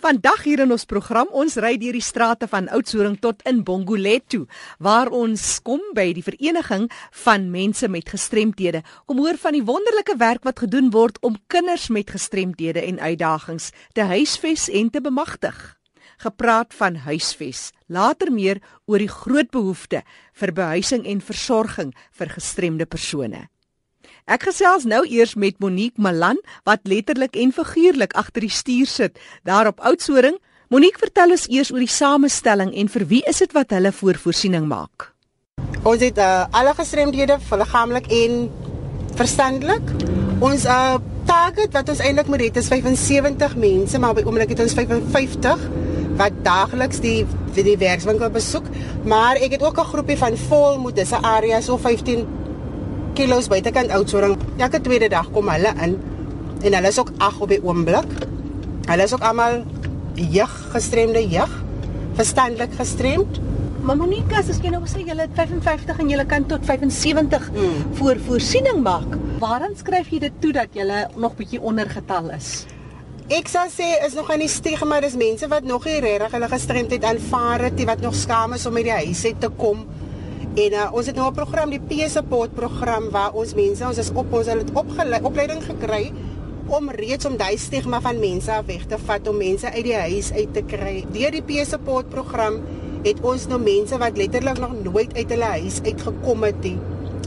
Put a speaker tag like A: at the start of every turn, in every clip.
A: Vandag hier in ons program, ons ry deur die strate van Oudtshoorn tot in Bongoletto, waar ons kom by die vereniging van mense met gestremthede. Kom hoor van die wonderlike werk wat gedoen word om kinders met gestremthede en uitdagings te huisves en te bemagtig. Gepraat van huisves, later meer oor die groot behoefte vir behuising en versorging vir gestremde persone. Ek gesels nou eers met Monique Malan wat letterlik en figuurlik agter die stuur sit daar op Oudtshoorn. Monique, vertel ons eers oor die samestelling en vir wie is dit wat hulle voorvoorsiening maak?
B: Ons het uh, alle gestremdhede, liggaamlik en verstandelik. Ons uh, target wat ons eintlik moet hê is 75 mense, maar op die oomblik het ons 55 wat daagliks die die werkswinkel besoek, maar ek het ook 'n groepie van volmoed, dis 'n area so 15 kilos buitekant Oudtshoorn. Elke tweede dag kom hulle in en hulle is ook ag op die oomblik. Hulle is ook almal jeug gestremde jeug, verstandelik gestremd.
A: Maar Monica, as jy nou sê jy het 55 en jy kan tot 75 hmm. voor voorsiening maak, waaraan skryf jy dit toe dat jy nog bietjie ondergetal is?
B: Ek sou sê is nog aan die stigma, dis mense wat nog nie regtig hulle gestremdheid aanvaar het, die wat nog skaam is om by die huis uit te kom. En uh, ons het nou 'n program, die P support program waar ons mense, ons is op ons het opgelei opleiding gekry om reeds om daai stigma van mense af weg te vat om mense uit die huis uit te kry. Deur die P support program het ons nou mense wat letterlik nog nooit uit hulle huis uitgekom het nie.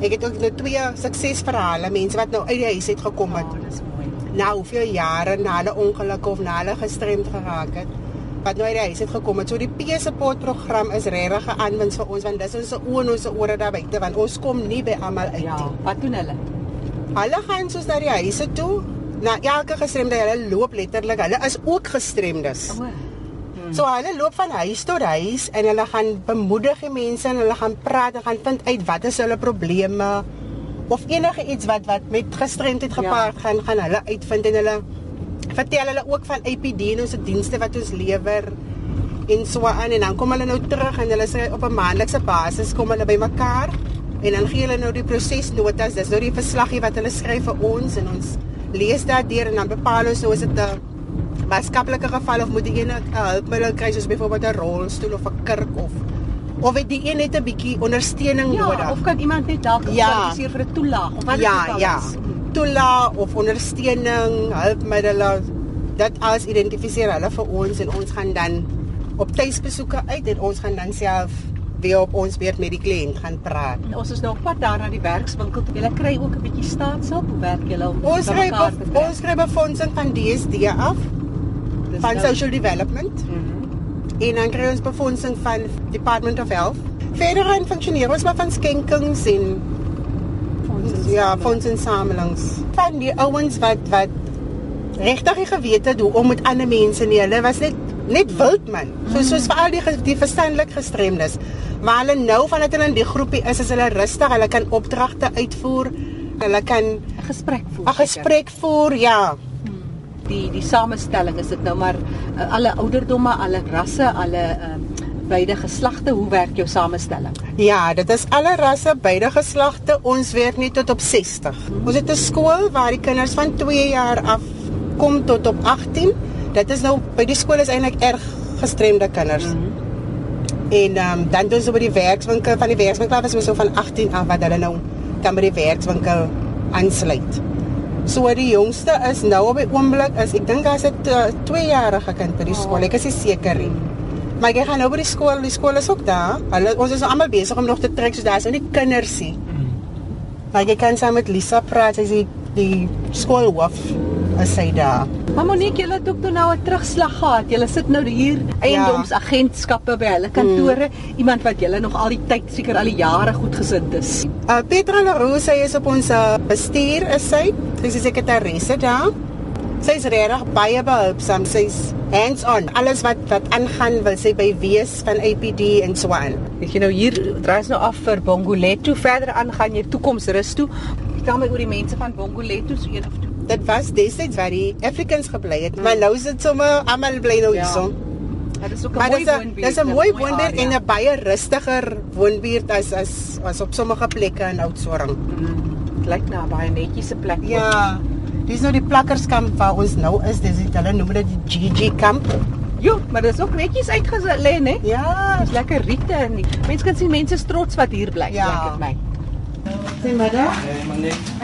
B: Ek het ook nou twee suksesverhale, mense wat nou uit die huis uit gekom het. Oh. Nou hoeveel jare na hulle ongeluk of na hulle gestremd geraak het wat nou uit die huis het gekom het. So die P support program is regtig 'n aanwins vir ons want dis ons oë en ons ore daar buite want ons kom nie by almal uit ja, nie.
A: Ja, wat doen hulle?
B: Hulle gaan soos na die huise toe. Na elke gestremde, hulle loop letterlik. Hulle is ook gestremdes. O. Hmm. So hulle loop van huis tot huis en hulle gaan bemoedig die mense en hulle gaan praat en gaan vind uit wat is hulle probleme of enige iets wat wat met gestremdheid gepaard ja. gaan gaan hulle uitvind en hulle vertel hulle ook van APD en ons dienste wat ons lewer en so aan en dan kom hulle nou terug en hulle sê op 'n maandelikse basis kom hulle bymekaar en dan gee hulle nou die prosesnotas dis nou die verslaggie wat hulle skryf vir ons en ons lees dit deur en dan bepaal ons nou is dit 'n maatskaplike geval of moet die een 'n hulpmiddel kry soos byvoorbeeld 'n rolstoel of 'n kurk of of het die een net 'n bietjie ondersteuning
A: ja,
B: nodig
A: of kan iemand net dalk
B: ja.
A: vir 'n toelaag of wat
B: ja, dit ja. is toela of ondersteuning, hulpmiddels, dit alles identifiseer hulle vir ons en ons gaan dan op tuisbesoeke uit en ons gaan dan self weer op ons weer met die kliënt gaan praat.
A: En ons is nou op pad daar na die werkswinkel. Julle kry ook 'n bietjie staatshulp. Hoe werk julle om
B: ons kry ons kry befondsing van DSD af Dis van nou... social development. Mm -hmm. En dan kry ons befondsing van Department of Health. Verder en funksioneer ons maar van skenkings en ja, fondsinsamelings. Van die ouens wat wat regtig geweet het hoe om met ander mense nie. Hulle was net net wild man. So mm. soos vir al die die verstandelik gestremdes. Maar hulle nou van dit hulle in die groepie is, is hulle rustig. Hulle kan opdragte uitvoer. Hulle kan 'n
A: gesprek voer.
B: 'n gesprek voer, ja.
A: Hmm. Die die samestelling is dit nou maar uh, alle ouderdomme, alle rasse, alle uh, beide geslagte, hoe werk jou samestelling?
B: Ja, dit is alle rasse, beide geslagte. Ons werk nie tot op 60. Hmm. Ons het 'n skool waar die kinders van 2 jaar af kom tot op 18. Dit is nou by die skool is eintlik erg gestremde kinders. Hmm. En um, dan doen ze by die werkswinkel van die werkswinkel is so van 18 af wat hulle nou kan by die werkswinkel aansluit. So die jongste is nou op die oomblik is ek dink as 'n 2 jarige kind by die skool. Ek is seker nie. Hmm. Maar jy gaan nou by die skool, die skool is ook daar. Hulle ons is almal besig om nog te trek, so daar is nou nie kinders nie. Maar jy kan saam met Lisa praat, sy sê die skoolhoof is sy daar.
A: Maar Monique, jy het ook nou 'n terugslag gehad. Jy sit nou hier eiendomsagentskappe by hulle kantore, mm. iemand wat jy nog al die tyd seker al die jare goed gesind is.
B: Uh Petra Leroux, sy is op ons uh, bestuur is sy. Sy is sekretaresse daar. Sy's regtig baie behulpsaam. Sy's hands-on. Alles wat wat aangaan wil sy by wees van APD en so aan.
A: Ek jy nou hier draai nou af vir Bongoletto. Verder aan gaan jy toekomsrus toe. Vertel my oor die mense van Bongoletto so een of twee.
B: Dit was destyds waar die Africans gebly het, maar nou is dit sommer almal bly nou ja. hierso.
A: Ja. Dit is ook 'n mooi woonbuurt.
B: Dit is 'n mooi woonbuurt en 'n baie rustiger woonbuurt as as as op sommige plekke in Oudtshoorn.
A: Mm. Lyk na baie netjiese plek.
B: Ja. Ook. Dis nou die plakkerskamp waar ons nou is. Dis dit hulle noem dit die GG kamp.
A: Jo, maar dit is ook netjies uitgelê, né?
B: Ja,
A: Dis lekker riete en mense kan sien mense is trots wat hier bly.
B: Ja.
A: Lekker my.
B: goeiemiddag.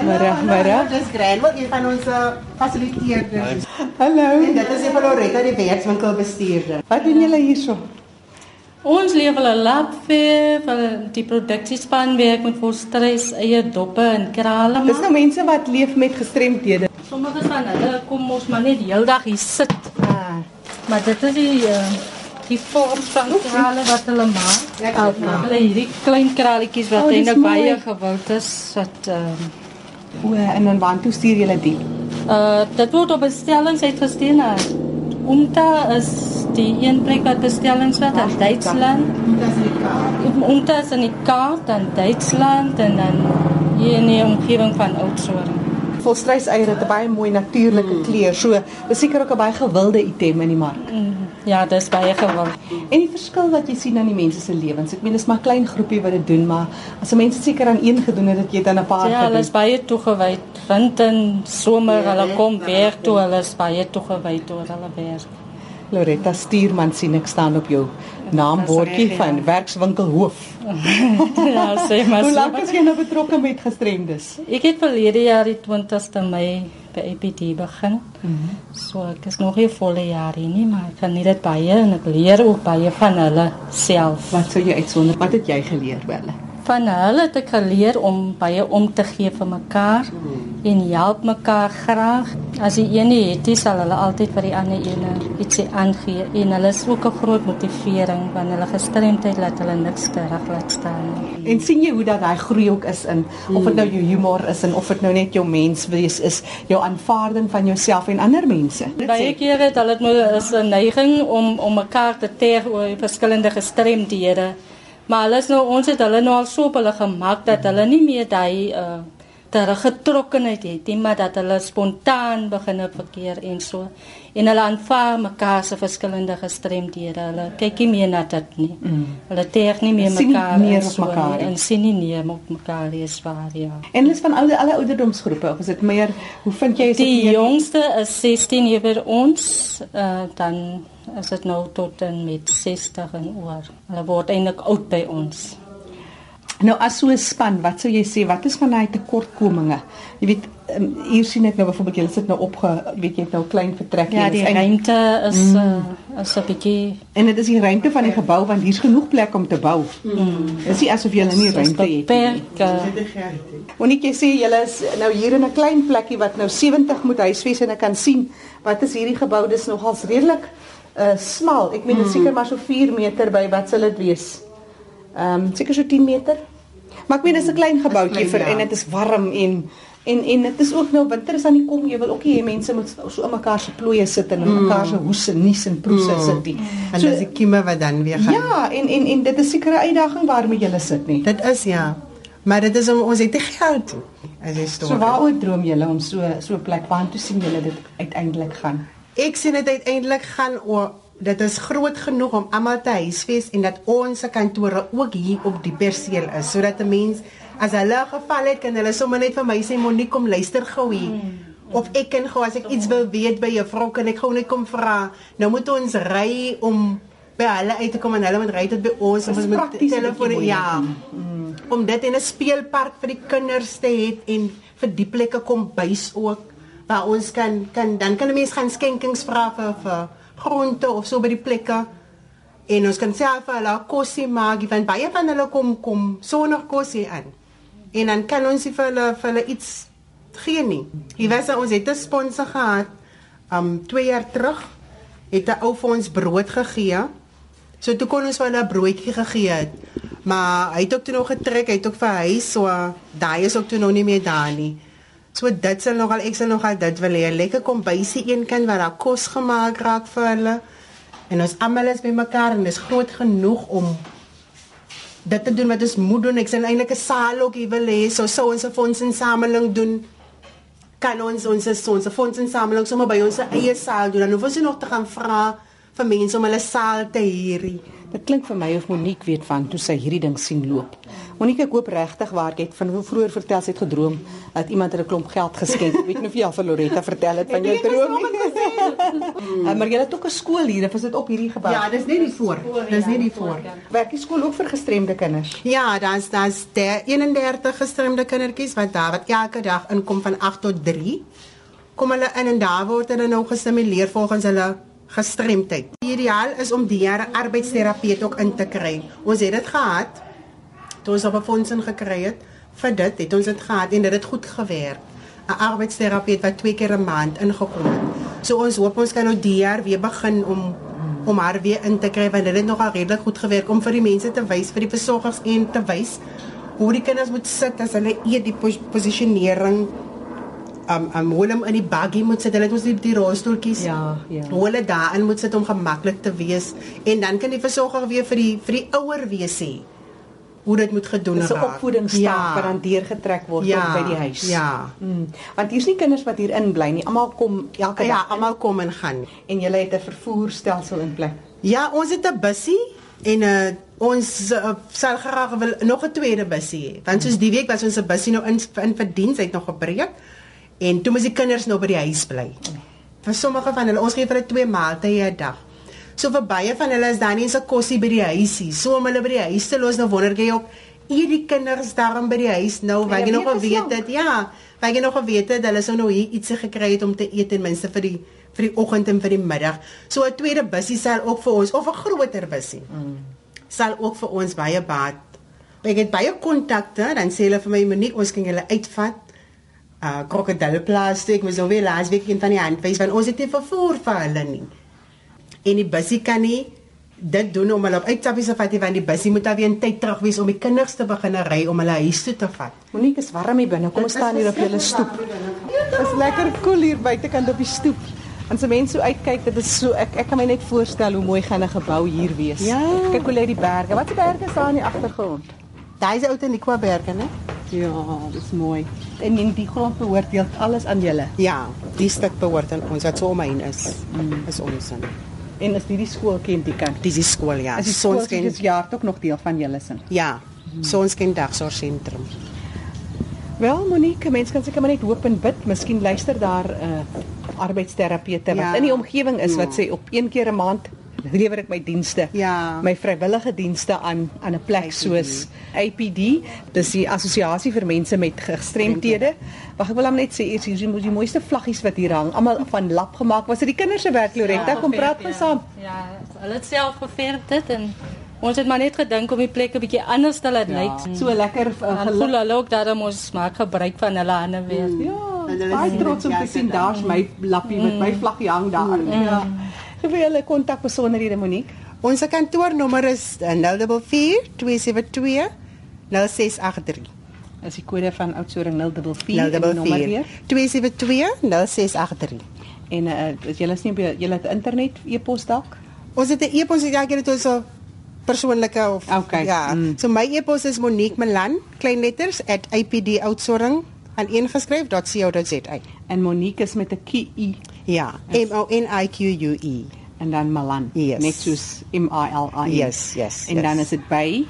A: Middag, middag.
B: Dis Granwell, een van ons uh, fasiliteerders.
A: Hallo.
B: En dit is die Loretta, die werkswinkelbestuurder.
A: Wat doen julle hierso?
C: Ons lewer 'n lab vir vir die produksiespan werk met volstrys, eie doppe en krale.
A: Dis nou mense wat leef met gestremdhede.
C: Sommige van hulle kom ons maar net heeldag hier sit.
A: Ah.
C: Maar dit is die uh, die vorm van krale wat hulle maak.
B: Lekker.
C: Hulle hierdie klein kraletjies wat
A: Oh,
C: eintlik baie gewild is wat ehm
A: O, en dan waartoe stuur julle die?
C: uh dit word op bestellings uitgestuur na Umta is die een plek wat bestellings wat in Duitsland.
B: Die kaart.
C: Umta is in die Kaap in Duitsland en dan hier in die omgewing van Oudtshoorn.
A: Volstrys eier het 'n baie mooi natuurlike mm. kleur. So, dis seker ook 'n baie gewilde item in die mark.
C: Mm, Ja, dis baie gewild.
A: En die verskil wat jy sien aan die mense se lewens. Ek meen dis maar 'n klein groepie wat dit doen, maar as 'n mens seker aan een gedoen het, dat jy dit aan 'n paar
C: Ja, hulle
A: gedoen.
C: is baie toegewy. Wind en somer, hulle kom werk toe, hulle is baie toegewy toe hulle werk.
A: Loretta Stuurman sien ek staan op jou naambordjie
C: reg, ja.
A: van werkswinkel hoof.
C: ja, sê maar
A: Hoe lank is jy nou betrokke met gestremdes?
C: Ek het verlede jaar die 20ste Mei by APD begin. So ek is nog nie volle jaar hier nie, maar ek geniet dit baie en ek leer ook baie van hulle self.
A: Wat sou jy uitsonder? Wat het jy geleer by hulle?
C: Van hulle het ek geleer om baie om te gee vir mekaar en help mekaar graag. As die een nie het, nie, sal hulle altyd vir die ander een ietsie aangee en hulle is ook 'n groot motivering want hulle gestremdheid laat hulle niks terug laat staan nie.
A: En sien jy hoe dat daai groei ook is in of dit nou jou humor is en of dit nou net jou menswees is, jou aanvaarding van jouself en ander mense.
C: Baie kere het hulle dit is 'n neiging om om mekaar te teer oor verskillende gestremdhede. Maar hulle is nou ons het hulle nou al so op hulle gemaak dat hulle nie meer daai uh teruggetrokkenheid het nie, maar dat hulle spontaan begin verkeer en so. En hulle aanvaar mekaar se verskillende gestremdhede. Hulle kyk nie meer na dit nie. Mm. Hulle teer nie meer
A: nie
C: mekaar
A: neer
C: en
A: op
C: so
A: mekaar
C: nie,
A: nie.
C: en sien nie neer op mekaar nie, is waar ja.
A: En hulle is van oude alle ouderdomsgroepe of is dit meer hoe vind jy is
C: Die
A: meer
C: jongste is 16 hier by ons, uh, dan is dit nou tot en met 60 en oor. Hulle word eintlik oud by ons.
A: Nou as so 'n span, wat sou jy sê wat is van daai tekortkominge? Jy weet um, hier sien ek nou byvoorbeeld julle sit nou opge weet jy het nou klein vertrek
C: Ja, die ruimte is uh, is 'n bietjie
A: en dit is die ruimte van die gebou want hier's genoeg plek om te bou. Mm. Dis nie asof julle nie
C: is
A: ruimte het nie.
C: beperk. Uh,
A: Monique jy sê julle is nou hier in 'n klein plekkie wat nou 70 moet huisves en ek kan sien wat is hierdie gebou dis nogals redelik uh smal. Ek meen dit is seker maar so 4 meter by wat sal dit wees? Ehm um, seker so 10 meter. Maar ek meen dis 'n klein gebouetjie vir
B: ja.
A: en dit is warm en en en dit is ook nou winter is aan die kom jy wil ook nie hê mense moet so in mekaar se plooie sit en in mekaar se hoese nies en proese
B: Mm.
A: sit nie.
B: En
A: So
B: dis die kieme wat dan weer gaan.
A: ja, en en en dit is seker 'n uitdaging waarmee jy sit nie.
B: Dit is ja. Maar dit is om ons het te geld. As jy
A: So
B: stoor.
A: waaroor droom julle om so so 'n plek waartoe sien julle dit uiteindelik gaan?
B: Ek sien dit uiteindelik gaan oor dit is groot genoeg om almal te huisves en dat ons se kantore ook hier op die perseel is sodat 'n mens as hulle geval het kan hulle sommer net vir my sê Monique kom luister gou hier. Of ek kan gou as ek iets wil weet by juffrou kan ek gou net kom vra. Nou moet ons ry om by hulle uit te kom en hulle moet ry tot by ons
A: Dis
B: ons moet telefoon ja. Om dit in 'n speelpark vir die kinders te hê en vir die plekke kom bys ook waar ons kan kan dan kan 'n mens gaan skenkings vra vir vir groente of so by die plekke. En ons kan self vir hulle kosie maak, want baie van hulle kom kom sonder kosie aan. En dan kan ons vir hulle vir hulle iets gee nie. Jy weet ons het 'n sponsor gehad um 2 jaar terug het 'n ou vir ons brood gegee. So toe kon ons vir hulle 'n broodjie gegee het. Maar hy het ook toe nog getrek, hy het ook vir huis, so daai is ook toe nog nie meer daar nie. So dit sal nogal ek sal nogal dit wil hê. Lekker kom bysie een kind waar daar kos gemaak raak vir hulle. En ons almal is bymekaar en dis groot genoeg om dit te doen wat ons moet doen. Ek sal eintlik 'n saal ook hier wil hê. So sou ons 'n fondsinsameling doen. Kan ons ons ons 'n fondsinsameling sommer by ons eie saal doen. Dan hoef ons nie nog te gaan vra vir mense om hulle saal te huur nie.
A: Dit klink vir my of Monique weet van toe sy hierdie ding sien loop. Monique ek hoop regtig waar ek het van hoe vroeër vertel sy het gedroom dat iemand haar 'n klomp geld geskenk het. Weet nie of jy al vir Loretta vertel het van jou droom nie. uh, maar jy het ook 'n skool hier, of is dit op hierdie gebou?
B: Ja, dis net die voor. Dis net die voor.
A: Werk die skool ook vir gestremde kinders?
B: Ja, daar's daar's der 31 gestremde kindertjies wat daar wat elke dag inkom van 8 tot 3. Kom hulle in en daar word hulle nou gestimuleer volgens hulle gestremdheid. Ideaal is om die jare arbeidsterapeut ook in te kry. Ons het dit gehad. Toe ons op 'n fondsing gekry het vir dit, het ons dit gehad en dit het goed gewerk. 'n Arbeidsterapeut wat twee keer 'n maand ingekom het. So ons hoop ons kan nou die jaar weer begin om om haar weer in te kry want dit het nogal redelik goed gewerk om vir die mense te wys vir die versorgers en te wys hoe die kinders moet sit as hulle eet die pos posisionering um um hoe hulle in die buggy moet sit. Hulle het ons die, die rolstoeltjies.
A: Ja, ja.
B: Hoe hulle daarin moet sit om gemaklik te wees en dan kan die versorger weer vir die vir die ouer wees sê hoe dit moet gedoen
A: Dis 'n
B: raak.
A: opvoedingsstap
B: Ja.
A: wat dan deurgetrek word
B: Ja,
A: tot by die huis.
B: ja.
A: Mm. Want hier's nie kinders wat hier in bly nie. Almal kom elke
B: Ja,
A: dag in
B: almal kom en gaan.
A: en jy het 'n vervoerstelsel in plek.
B: Ja, ons het 'n bussie en uh, ons uh, sal graag wil nog 'n tweede bussie hê. Want soos die week was ons 'n bussie nou in in vir diens het nog gebreek en toe moes die kinders nou by die huis bly. Vir sommige van hulle ons gee vir hulle twee maaltye 'n dag. So vir baie van hulle is daar nie eens 'n kosie by die huisie. So om hulle by die huis te los nou wonder jy ook eet die kinders daarom by die huis nou wat jy nog geweet het. Ja, wat jy nog geweet het hulle sou nou hier ietsie gekry het om te eet ten minste vir die vir die oggend en vir die middag. So 'n tweede bussie sal ook vir ons of 'n groter bussie. Mm. Sal ook vir ons baie baat. Ek het baie kontakte, dan sê hulle vir my Monique, ons kan julle uitvat. Uh krokodilplastiek, ons wil laasweek een van die handwys want ons het nie vervoer vir hulle nie. En die bussie kan nie dit doen om hulle op uitstappies te vat want die bussie moet dan weer in tyd terug wees om die kinders te begin ry om hulle huis toe te vat.
A: Monique is warm hier binne. Kom ons staan hier op julle stoep. Dit is lekker koel hier buitekant op die stoep. As 'n mens so uitkyk, dit is so ek ek kan my net voorstel hoe mooi gaan 'n gebou hier wees.
B: Ja.
A: Kyk hoe lê die berge. Watse berge is daar in die agtergrond?
B: Daai is ou Tenikwa berge, né?
A: Ja, dis mooi. En in die grond behoort deel alles aan julle.
B: Ja, die stuk behoort aan ons wat so omheen is. Mm. Is ons in.
A: En is hierdie skoolkind die kant?
B: Dis die skool ja.
A: Is die skoolkind
B: Sonskyn.
A: is jaar ook nog deel van julle sin.
B: Ja. Sonskyn dagsorgsentrum.
A: Wel, Monique, mense kan seker maar net hoop en bid. Miskien luister daar 'n uh, arbeidsterapeute wat
B: Ja.
A: in die omgewing is wat
B: Ja.
A: sê op een keer 'n maand lewer ek my dienste.
B: Ja.
A: My vrywillige dienste aan aan 'n plek soos APD, dis die assosiasie vir mense met gestremthede. Wag, ek wil hom net sê eers hier is die, die mooiste vlaggies wat hier hang, almal van lap gemaak. Was dit die kinders se werk, Loretta? Kom praat gou saam.
C: Ja, hulle het self geverf dit en ons het maar net gedink om die plek 'n bietjie anders te laat lyk.
A: So lekker uh,
C: Dan voel hulle ook dat ons maak gebruik van hulle hande weer.
A: Ja,
B: En hulle
A: baie trots om te sien daar's my lappie met my vlaggie hang daar. Ja. Gee vir julle kontakbesonderhede Monique.
B: Ons kantoornommer is 044 272 0683.
A: Is die kode van Oudtshoorn 044 en die nommer
B: 044
A: weer.
B: 272 0683.
A: En uh, is julle is nie op julle het internet e-pos dalk?
B: Ons het 'n e-pos ja, ek het dit so persoonlike of
A: Okay.
B: ja.
A: Mm.
B: So my e-pos is Monique Melan, klein letters @ipdoutsoring aan eengeskryf.co.za.
A: En Monique is met 'n Q I
B: Ja, M O N I Q U E.
A: en dan Malan.
B: Yes.
A: Net soos M A L A N.
B: Yes, yes,
A: En
B: yes.
A: dan is dit by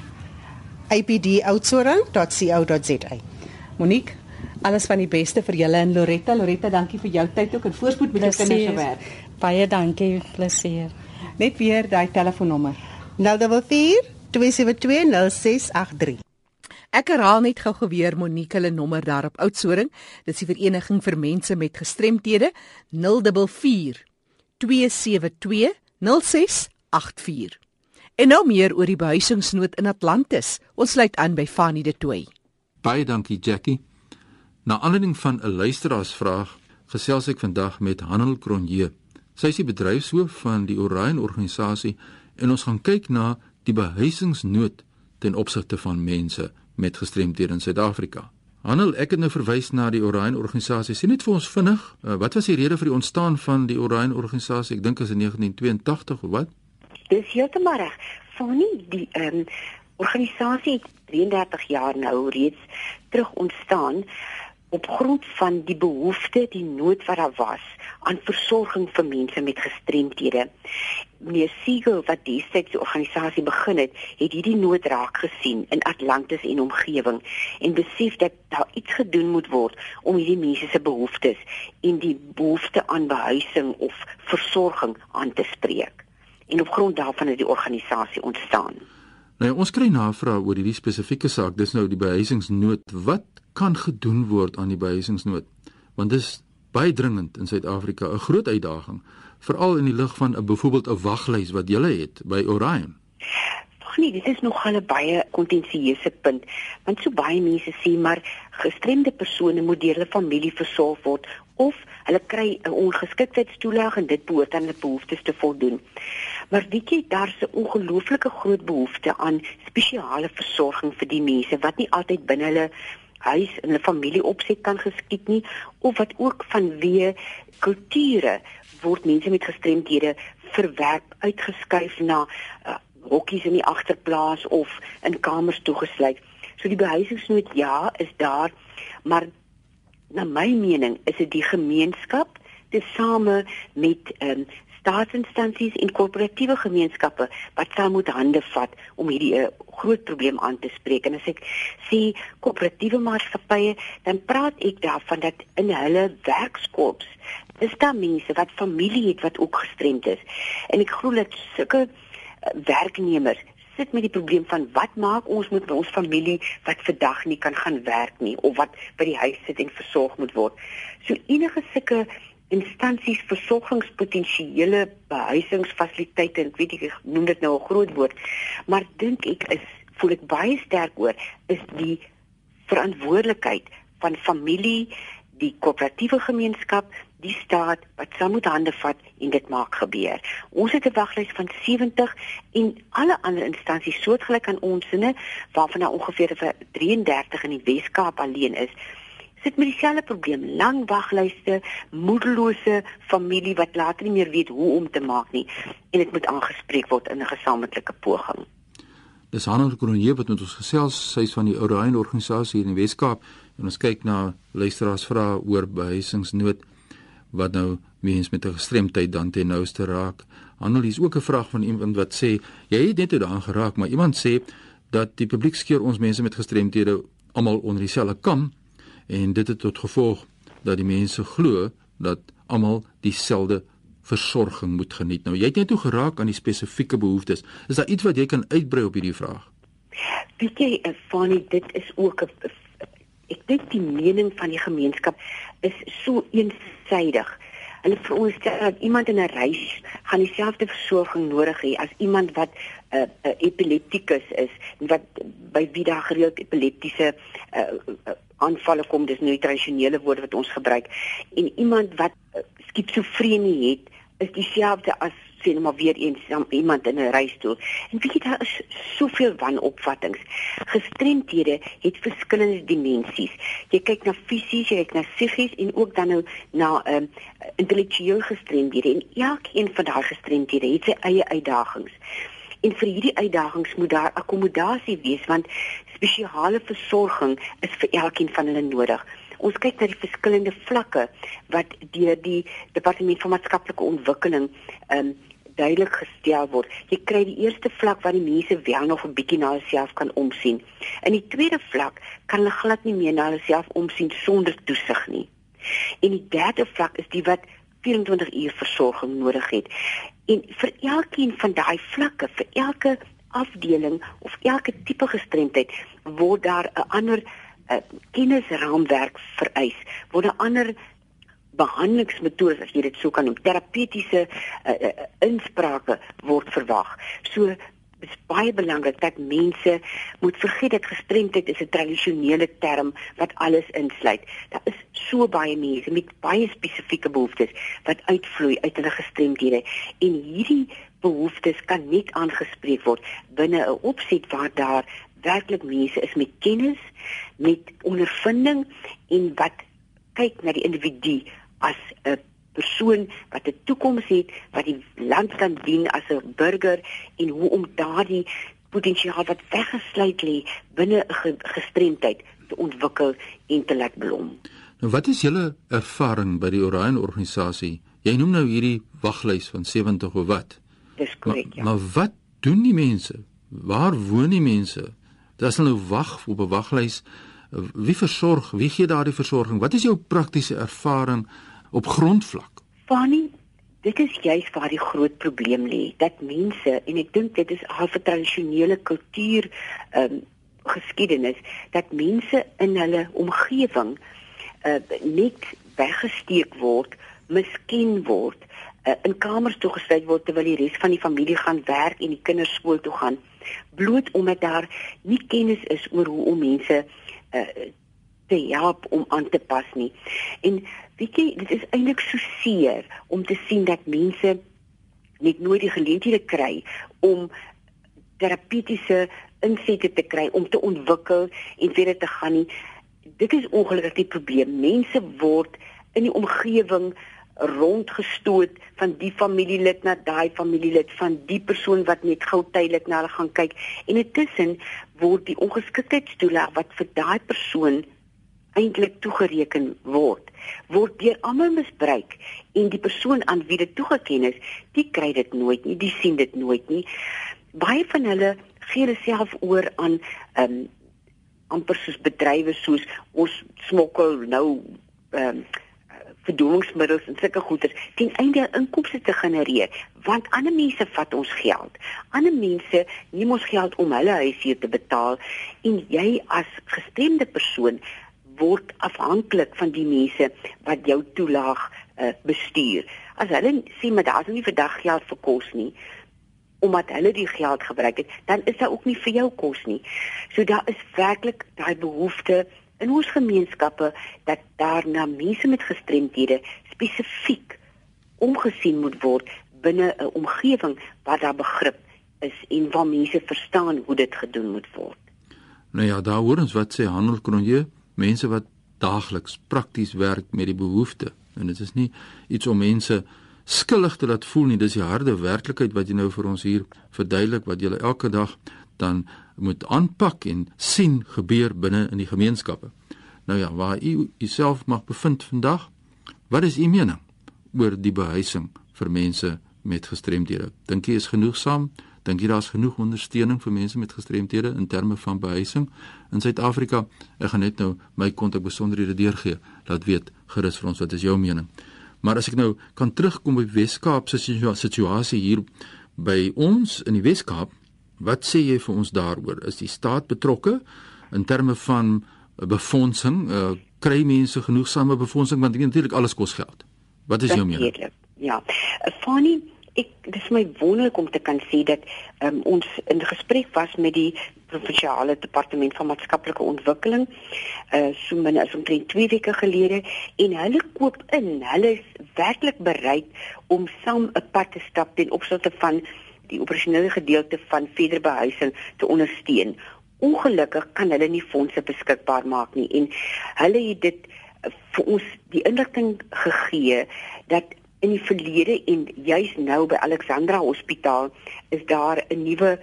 B: ipdoutsoring.co.za.
A: Monique. Alles van die beste vir julle en Loretta. Loretta, dankie vir jou tyd ook en voorspoed met jou kinders se werk.
C: Baie dankie, plesier.
A: Net weer daai telefoonnommer.
B: 044 272 0683.
A: Ek herhaal net gou geweer Monique hulle nommer daar op Oudtshoorn. Dis die vereniging vir mense met gestremthede 044 272 0684. En nou meer oor die behuisingsnood in Atlantis. Ons sluit aan by Fanny de Tooy.
D: Baie dankie Jackie. Na aanleiding van 'n luisteraarsvraag gesels ek vandag met Hanel Cronje. Sy is die bedryfshoof van die Orion organisasie en ons gaan kyk na die behuisingsnood ten opsigte van mense met gestremdhede in Suid-Afrika. Hanel, ek het nou verwys na die Orion organisasie. Sien net vir ons vinnig, uh, wat was die rede vir die ontstaan van die Orion organisasie? Ek dink is in 1982 of wat?
E: Dis heeltemal reg. Fanny, die ehm um, organisasie het 33 jaar nou reeds terug ontstaan op grond van die behoefte, die nood wat daar was aan versorging vir mense met gestremthede. Meneer Siegel wat die organisasie begin het, het hierdie nood raak gesien in Atlantis en omgewing en besef dat daar iets gedoen moet word om hierdie mense se behoeftes en die behoefte aan behuising of versorging aan te spreek. En op grond daarvan het die organisasie ontstaan.
D: Nou ons kry navraag oor hierdie spesifieke saak, dis nou die behuisingsnood. Wat kan gedoen word aan die behuisingsnood? Want dis baie dringend in Suid-Afrika, 'n groot uitdaging, veral in die lig van 'n byvoorbeeld 'n waglys wat jy het by Orion.
E: Ag nee, dit is nog 'n baie kontensieuse punt, want so baie mense sê maar gestremde persone moet deur hulle familie versorg word of hulle kry 'n ongeskiktheidstoelaag en dit behoort aan hulle behoeftes te voldoen. Maar weet jy, daar's 'n ongelooflike groot behoefte aan spesiale versorging vir die mense wat nie altyd binne hulle huis en 'n familieopset kan geskied nie of wat ook vanweë kulture word mense met gestremdhede verwerp uitgeskuif na uh, hokkies in die agterplaas of in kamers toegesluit. So die behuisingsnood ja, is daar, maar na my mening is dit die gemeenskap tesame met um, staatsinstansies en korporatiewe gemeenskappe wat saam moet hande vat om hierdie uh, groot probleem aan te spreek. En as ek sê korporatiewe maatskappye dan praat ek daarvan dat in hulle werkskorps is daar mense wat familie het wat ook gestremd is. En ek glo dat sulke uh, werknemers sit met die probleem van wat maak ons met ons familie wat vandag nie kan gaan werk nie of wat by die huis sit en versorg moet word. So enige sulke instansies versorgingspotensiële behuisingsfasiliteite, ek weet ek noem dit nou 'n groot woord, maar dink ek is voel ek baie sterk oor is die verantwoordelikheid van familie, die koöperatiewe gemeenskap, die staat wat saam moet hande vat en dit maak gebeur. Ons het 'n waglys van 70 en alle ander instansies soortgelyk aan ons sinne waarvan daar ongeveer 33 in die Wes-Kaap alleen is sit met dieselfde probleem, lang waglyste, moedelose familie wat later nie meer weet hoe om te maak nie. En dit moet aangespreek word in 'n gesamentlike poging.
D: Dis Hanna Kronje wat met ons gesels, sy is van die Orion organisasie in die Wes-Kaap. En ons kyk na luisteraars vra oor behuisingsnood wat nou mense met 'n gestremdheid dan ten nouste raak. Hanna, hier is ook 'n vraag van iemand wat sê jy het net daaraan geraak, maar iemand sê dat die publiek skeer ons mense met gestremdhede almal onder dieselfde kam en dit het tot gevolg dat die mense glo dat almal dieselfde versorging moet geniet. Nou jy het net toe geraak aan die spesifieke behoeftes. Is daar iets wat jy kan uitbrei op hierdie vraag?
E: Jy, eh, Fanny, dit is ook 'n ek dink die mening van die gemeenskap is so eensaidig. Hulle veronderstel dat iemand in 'n reis gaan dieselfde versorging nodig hê as iemand wat 'n uh, uh, epileptikus is wat by wie daar gereeld epileptiese uh, uh, aanvalle kom dis nou tradisionele woorde wat ons gebruik en iemand wat uh, skizofrenie het is dieselfde as sien nou maar weer eens iemand in 'n reistool en weet jy daar is soveel wanopvattinge. Gestremdhede het verskillende dimensies. Jy kyk na fisies jy kyk na psigies en ook dan nou na um, intellektueel gestremdhede. En elkeen van daai gestremdhede het sy eie uitdagings. En vir hierdie uitdagings moet daar akkommodasie wees want spesiale versorging is vir elkeen van hulle nodig. Ons kyk na die verskillende vlakke wat deur die departement van maatskaplike ontwikkeling ehm um, duidelik gestel word. Jy kry die eerste vlak waar die mense wel nog 'n bietjie na hulself kan omsien. In die tweede vlak kan hulle glad nie meer na hulself omsien sonder toesig nie. En die derde vlak is die wat 24 uur versorging nodig het. En vir elkeen van daai vlakke, vir elke afdeling of elke tipe gestremdheid word daar 'n ander uh, kennisraamwerk vereis. Word 'n ander behandelingsmetodes as jy dit sou kan noem, terapeutiese uh, uh, insprake word verwag. So is baie belangrik dat mense moet vergeet dat gestremdheid is 'n tradisionele term wat alles insluit. Daar is so baie mense met baie spesifieke behoeftes wat uitvloei uit hulle gestremdhede en hierdie behoeftes kan net aangespreek word binne 'n opset waar daar werklik mense is met kennis, met ondervinding en wat kyk na die individu as 'n persoon wat 'n toekoms het wat die land kan dien as 'n burger en hoe om daardie potensiaal wat weggesluit lê binne 'n gestremdheid te ontwikkel en te laat blom.
D: Nou wat is julle ervaring by die Orion organisasie? Jy noem nou hierdie waglys van 70 of wat?
E: Dis korrek, ja.
D: Maar wat doen die mense? Waar woon die mense? Dis hulle nou wag op 'n waglys. Wie versorg? Wie gee daardie versorging? Wat is jou praktiese ervaring op grondvlak?
E: Fanny, dit is juist waar die groot probleem lê. Dat mense en ek dink dit is half 'n tradisionele kultuur ehm um, geskiedenis dat mense in hulle omgewing uh, net weggesteek word, misken word uh, in kamers toegesluit word terwyl die res van die familie gaan werk en die kinders skool toe gaan bloot omdat daar nie kennis is oor hoe om mense uh, te help om aan te pas nie. En weet jy dit is eintlik so seer om te sien dat mense net nooit die geleenthede kry om terapeutiese insette te kry om te ontwikkel en verder te gaan nie. Dit is ongelukkig die probleem. Mense word in die omgewing rondgestoot van die familielid na daai familielid van die persoon wat net gou tydelik na hulle gaan kyk. En intussen word die ongeskiktheidstoelaag wat vir daai persoon eintlik toegereken word word deur almal misbruik en die persoon aan wie dit toegeken is die kry dit nooit nie die sien dit nooit nie. Baie van hulle gee hulle self oor aan ehm um, amper soos bedrywe soos ons smokkel nou ehm um, verdowingsmiddels en sulke goeder ten einde inkomste te genereer. Want ander mense vat ons geld. Ander mense neem ons geld om hulle huise te betaal. En jy as gestremde persoon word afhanklik van die mense wat jou toelaag uh, bestuur. As hulle sê maar daar's nie vir dag geld vir kos nie omdat hulle die geld gebruik het, dan is daar ook nie vir jou kos nie. So daar is werklik daai behoefte in ons gemeenskappe dat daar na mense met gestremdhede spesifiek omgesien moet word binne 'n omgewing waar daar begrip is en waar mense verstaan hoe dit gedoen moet word.
D: Nou ja, daar hoor ons wat sê Handel Kronje, mense wat daagliks prakties werk met die behoefte en dit is nie iets om mense skuldig te laat voel nie, dis die harde werklikheid wat jy nou vir ons hier verduidelik wat jy elke dag dan moet aanpak en sien gebeur binne in die gemeenskappe. Nou ja, waar u uself mag bevind vandag, wat is u mening oor die behuising vir mense met gestremdhede? Dink jy is genoegsaam? Dink jy daar's genoeg ondersteuning vir mense met gestremdhede in terme van behuising in Suid-Afrika? Ek gaan net nou my kontak besonderhede deurgee. Laat weet gerus vir ons wat is jou mening. Maar as ek nou kan terugkom by Weskaap se situasie hier by ons in die Weskaap, Wat sê jy vir ons daaroor? Is die staat betrokke in terme van befondsing? Uh, kry mense genoegsame befondsing want natuurlik alles kos geld. Wat is jou mening?
E: Ja. Funny ek dis my wonderlik om te kan sê dat um, ons in gesprek was met die provinsiale departement van maatskaplike ontwikkeling uh so min as omtrent 2 weke gelede en hulle koop in hulle is werklik bereid om saam 'n pad te stap ten opsigte van die operasionele gedeelte van verdere behuising te ondersteun. Ongelukkig kan hulle nie fondse beskikbaar maak nie en hulle het dit eh, vir ons die inligting gegee dat in die verlede en juis nou by Alexandra Hospitaal is daar 'n nuwe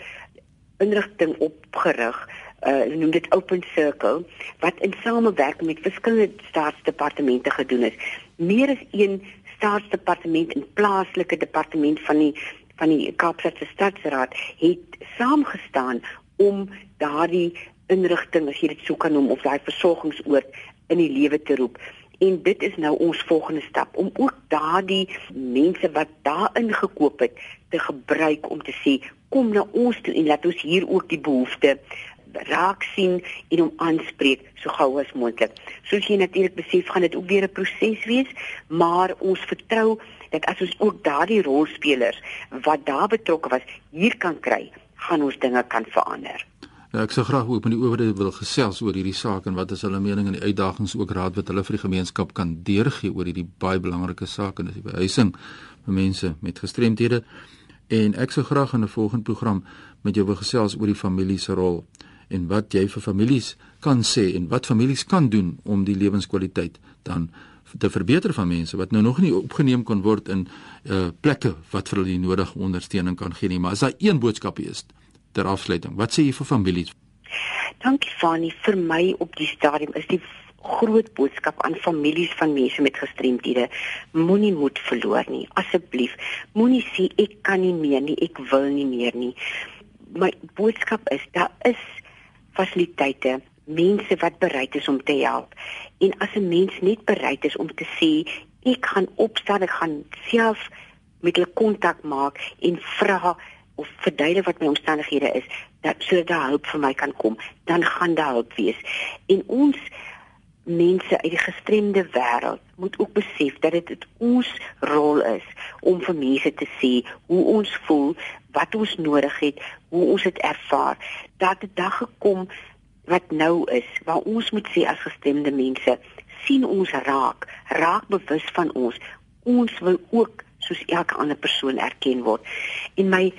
E: inrigting opgerig. Uh, hulle noem dit Open Circle wat in samewerking met verskillende staatsdepartemente gedoen is. Meer as een staatsdepartement en plaaslike departement van die van die Kaapstadse Stadsraad het saamgestaan om daardie inrigting as jy dit sou kan noem of daai versorgingsoord in die lewe te roep. En dit is nou ons volgende stap om ook daardie mense wat daarin gekoop het te gebruik om te sê kom na ons toe en laat ons hier ook die behoefte raak sien en hom aanspreek so gou as moontlik. Soos jy natuurlik besef gaan dit ook weer 'n proses wees, maar ons vertrou dat as ons ook daardie rolspelers wat daar betrokke was hier kan kry, gaan ons dinge kan verander.
D: Ja, ek sou graag ook met die owerhede wil gesels oor hierdie saak en wat is hulle mening en die uitdagings ook raad wat hulle vir die gemeenskap kan deurgee oor hierdie baie belangrike saak en dis die behuising vir mense met gestremthede. En ek sou graag in 'n volgende program met jou wil gesels oor die familie se rol en wat jy vir families kan sê en wat families kan doen om die lewenskwaliteit dan te verbeter van mense wat nou nog nie opgeneem kon word in uh plekke wat vir hulle die nodige ondersteuning kan gee nie. Maar as daar een boodskapie is ter afsluiting, wat sê jy vir families?
E: Dankie Fani, vir my op die stadium is die groot boodskap aan families van mense met gestremthede. Moenie moed verloor nie. Asseblief, moenie sê ek kan nie meer nie, ek wil nie meer nie. My boodskap is daar is fasiliteite, mense wat bereid is om te help. En as 'n mens net bereid is om te sê ek gaan opstaan, ek gaan self met hulle kontak maak en vra of verduidelik wat my omstandighede is, dat sodat daar hulp vir my kan kom, dan gaan daar hulp wees. En ons mense uit die gestremde wêreld moet ook besef dat dit ons rol is om vir mense te sê hoe ons voel, wat ons nodig het, hoe ons dit ervaar. Dat 'n dag gekom wat nou is waar ons moet sê as gestremde mense, sien ons raak, raak bewus van ons. Ons wil ook soos elke ander persoon erken word. En my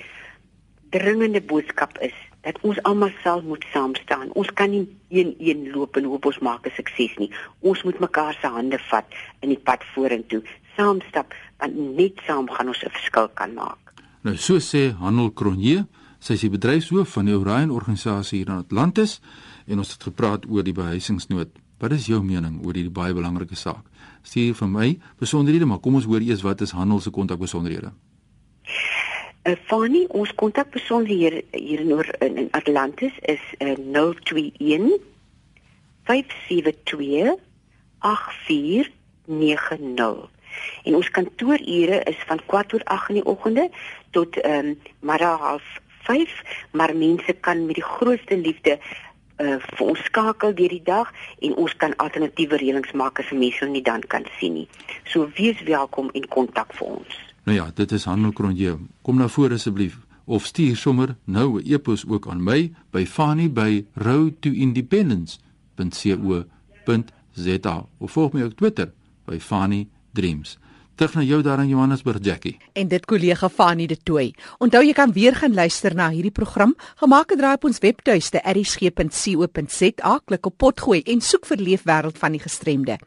E: dringende boodskap is dat ons almal self moet saam staan. Ons kan nie een een loop en hoop ons maak 'n sukses nie. Ons moet mekaar se hande vat in die pad vorentoe. Saam stap want net saam gaan ons 'n verskil kan maak.
D: Nou so sê Hanel Cronje, sy is die bedryfshoof van die Orion organisasie hier in Atlantis en ons het gepraat oor die behuisingsnood. Wat is jou mening oor hierdie baie belangrike saak? Stuur vir my besonderhede, maar kom ons hoor eers wat is Hanel se kontakbesonderhede.
E: Uh, Fanny, ons kontakpersoon hier hier in, in, in Atlantis is uh, 021 572 8490. En ons kantoorure is van 4:00 in die oggende tot ehm um, middag half 5, maar mense kan met die grootste liefde uh vir ons skakel deur die dag en ons kan alternatiewe reëlings maak as mense nie dan kan sien nie. So wees welkom en kontak vir ons.
D: Nou ja, dit is Hanel Kronje. Kom na vore asseblief of stuur sommer nou 'n e-pos ook aan my by fani@roadtoindependence.co.za of volg my op Twitter by fani dreams terug na jou daar in Johannesburg Jackie.
A: En dit kollega Fanie de Tooi. Onthou jy kan weer gaan luister na hierdie program. Gemaak het draai op ons webtuiste erisg.co.za, klik op potgooi en soek vir leefwêreld van die gestremde.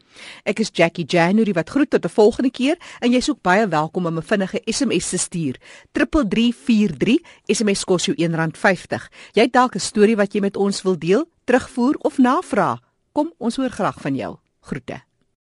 A: Ek is Jackie January wat groet tot 'n volgende keer en jy's ook baie welkom om 'n vinnige SMS te stuur. 3343 SMS kos jou R1.50. Jy het dalk 'n storie wat jy met ons wil deel, terugvoer of navraag. Kom, ons hoor graag van jou. Groete.